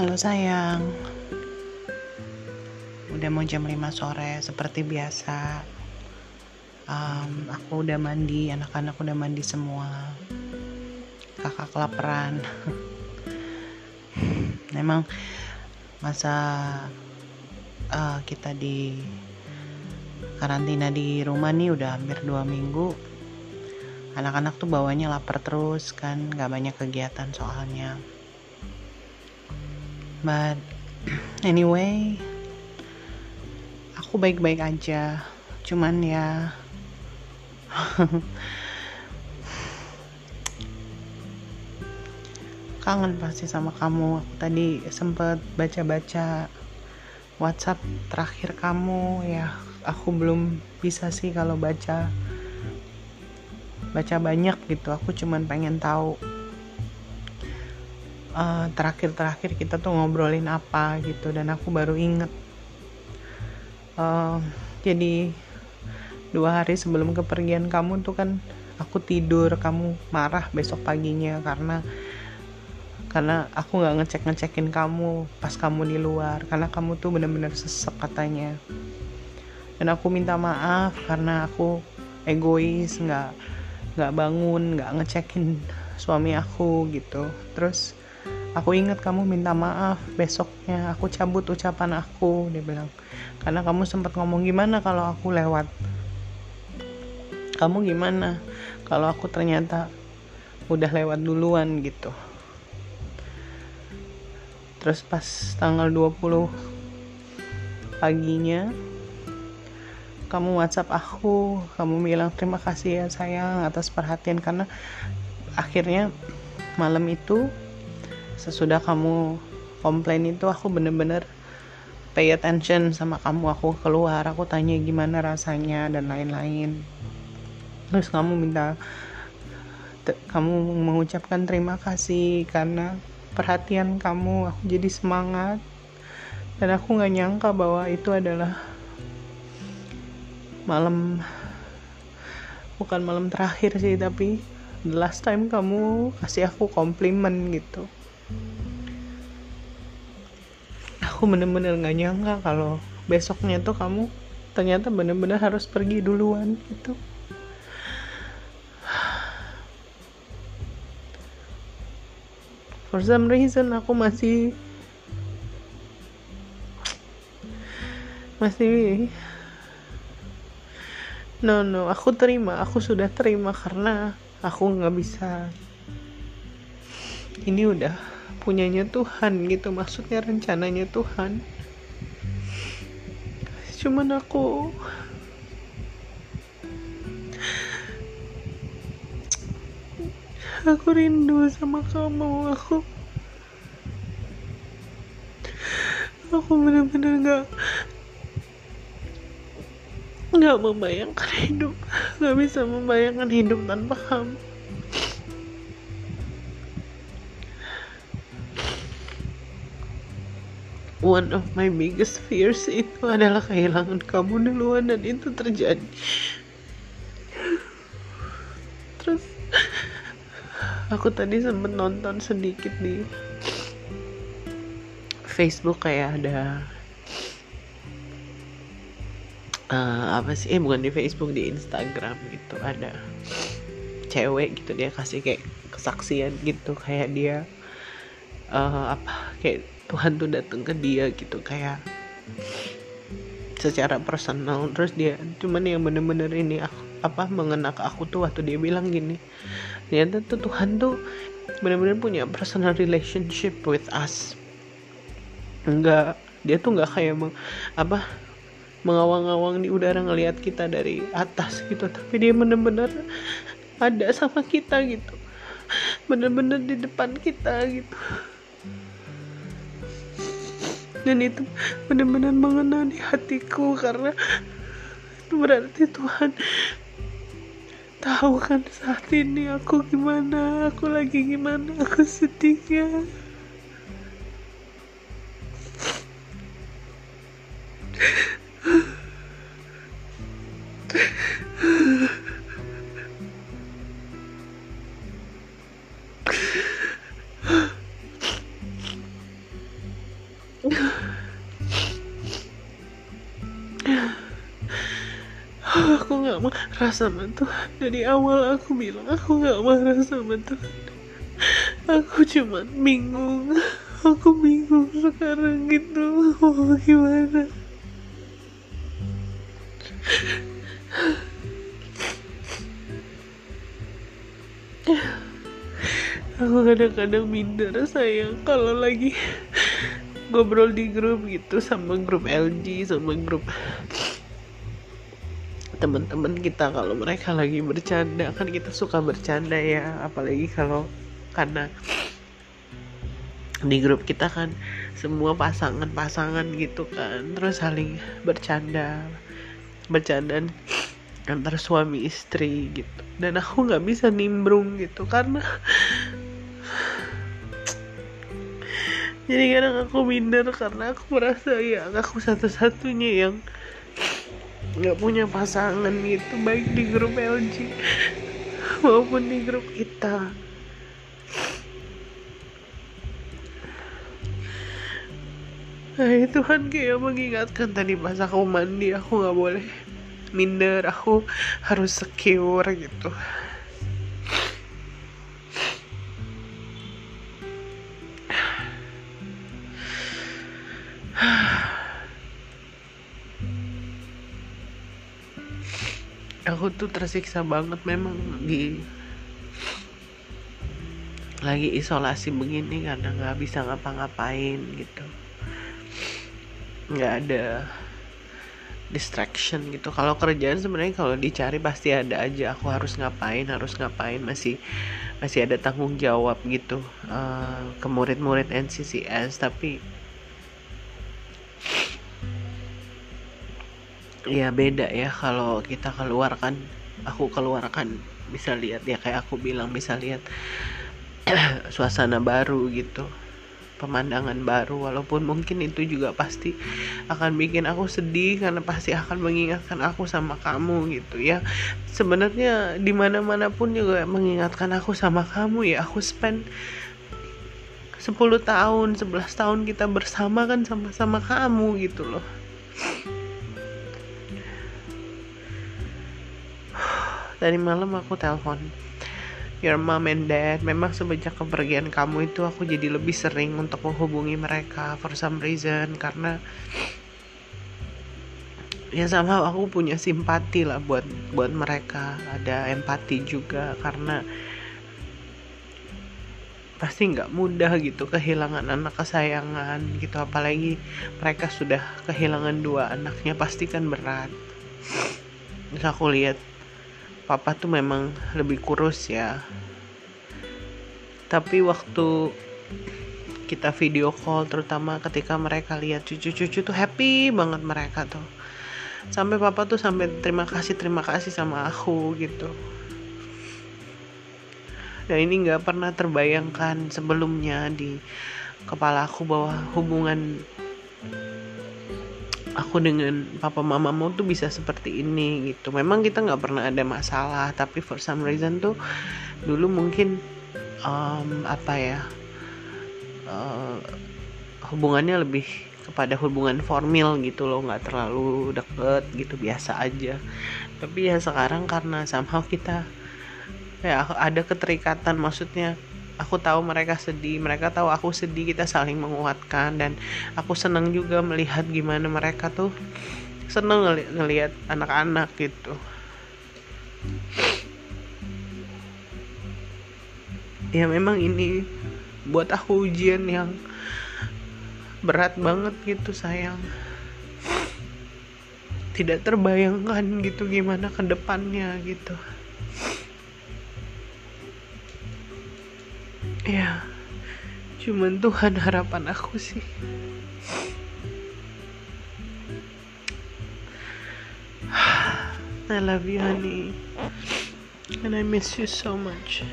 Halo sayang. Udah mau jam 5 sore Seperti biasa. Um, Aku udah mandi Anak-anak udah mandi semua. Kakak kelaparan. Memang Masa uh, Kita di Karantina di rumah nih Udah hampir 2 minggu. Anak-anak tuh bawanya lapar terus kan Gak banyak kegiatan soalnya but anyway aku baik-baik aja. Cuman ya kangen pasti sama kamu. Aku tadi sempet baca-baca WhatsApp terakhir kamu. Ya aku belum bisa sih kalau baca. Baca banyak gitu. Aku cuman pengen tahu eh, terakhir-terakhir kita tuh ngobrolin apa gitu dan aku baru inget. Uh, jadi dua hari sebelum kepergian kamu tuh kan aku tidur kamu marah besok paginya karena karena aku nggak ngecek ngecekin kamu pas kamu di luar karena kamu tuh bener-bener sesek katanya. Dan aku minta maaf karena aku egois nggak nggak bangun nggak ngecekin suami aku gitu. Terus aku ingat kamu minta maaf besoknya aku cabut ucapan aku dia bilang. Karena kamu sempat ngomong gimana kalau aku lewat? Kamu gimana kalau aku ternyata udah lewat duluan gitu. Terus pas tanggal 20 paginya kamu WhatsApp aku kamu bilang terima kasih ya sayang atas perhatian karena akhirnya malam itu sesudah kamu komplain itu aku bener-bener pay attention sama kamu. Aku keluar aku tanya gimana rasanya dan lain-lain. Terus kamu minta kamu mengucapkan terima kasih karena perhatian kamu. Aku jadi semangat. Dan aku nggak nyangka bahwa itu adalah malam bukan malam terakhir sih tapi the last time kamu kasih aku komplimen gitu aku bener-bener gak nyangka kalau besoknya tuh kamu ternyata bener-bener harus pergi duluan gitu. For some reason aku masih masih no no aku terima aku sudah terima karena aku nggak bisa. Ini udah punyanya Tuhan gitu maksudnya rencananya Tuhan. Cuman aku aku rindu sama kamu aku aku benar-benar nggak nggak membayangkan hidup nggak bisa membayangkan hidup tanpa kamu one of my biggest fears itu adalah kehilangan kamu duluan dan itu terjadi. Terus aku tadi sempat nonton sedikit di Facebook kayak ada uh, apa sih? Eh bukan di Facebook di Instagram gitu ada cewek gitu dia kasih kayak kesaksian gitu kayak dia uh, apa kayak Tuhan tuh datang ke dia gitu kayak secara personal. Terus dia cuman yang bener-bener ini aku, apa mengena ke aku tuh waktu dia bilang gini ternyata tuh Tuhan tuh bener-bener punya personal relationship with us. Enggak dia tuh nggak kayak meng, apa mengawang-awang di udara ngelihat kita dari atas gitu. Tapi dia bener-bener ada sama kita gitu. Bener-bener di depan kita gitu dan itu benar-benar mengena di hatiku karena itu berarti Tuhan tahu kan saat ini aku gimana aku lagi gimana aku sedihnya aku nggak marah sama Tuhan. Dari awal aku bilang aku nggak marah sama Tuhan. Aku cuma bingung. Aku bingung sekarang gitu. Mau gimana? Aku kadang-kadang minder sayang kalau lagi ngobrol di grup gitu sama grup LG sama grup teman-teman kita kalau mereka lagi bercanda. Kan kita suka bercanda ya apalagi kalau karena di grup kita kan semua pasangan-pasangan gitu kan. Terus saling bercanda bercanda antar suami istri gitu. Dan aku nggak bisa nimbrung gitu karena jadi kadang aku minder karena aku merasa ya aku satu-satunya yang nggak punya pasangan gitu baik di grup LG maupun di grup kita Nah, Tuhan kayak mengingatkan tadi pas aku mandi aku nggak boleh minder aku harus secure gitu aku tuh tersiksa banget memang di lagi isolasi begini karena nggak bisa ngapa-ngapain gitu. Nggak ada distraction gitu. Kalau kerjaan sebenarnya kalau dicari pasti ada aja. Aku harus ngapain harus ngapain masih masih ada tanggung jawab gitu uh, ke murid-murid NCCS tapi ya beda ya kalau kita keluarkan aku keluarkan bisa lihat ya kayak aku bilang bisa lihat suasana baru gitu pemandangan baru walaupun mungkin itu juga pasti akan bikin aku sedih karena pasti akan mengingatkan aku sama kamu gitu ya. Sebenarnya di mana mana pun juga mengingatkan aku sama kamu ya aku spend 10 tahun 11 tahun kita bersama kan sama-sama kamu gitu loh tadi malam aku telepon your mom and dad. Memang semenjak kepergian kamu itu aku jadi lebih sering untuk menghubungi mereka for some reason karena ya sama aku punya simpati lah buat buat mereka. Ada empati juga karena pasti nggak mudah gitu kehilangan anak kesayangan gitu. Apalagi mereka sudah kehilangan dua anaknya pasti kan berat. Terus aku lihat papa tuh memang lebih kurus ya. Tapi waktu kita video call terutama ketika mereka lihat cucu-cucu tuh happy banget mereka tuh. Sampai papa tuh sampai terima kasih terima kasih sama aku gitu. Dan ini nggak pernah terbayangkan sebelumnya di kepala aku bahwa hubungan aku dengan papa mamamu tuh bisa seperti ini gitu. Memang kita nggak pernah ada masalah tapi for some reason tuh dulu mungkin um, apa ya uh, hubungannya lebih kepada hubungan formal gitu loh nggak terlalu deket gitu biasa aja. Tapi ya sekarang karena somehow kita ya ada keterikatan maksudnya aku tahu mereka sedih mereka tahu aku sedih kita saling menguatkan dan aku senang juga melihat gimana mereka tuh seneng ngeli ngelihat anak-anak gitu. Ya memang ini buat aku ujian yang berat banget gitu sayang. Tidak terbayangkan gitu gimana ke depannya gitu ya cuman Tuhan harapan aku sih. I love you honey. And I miss you so much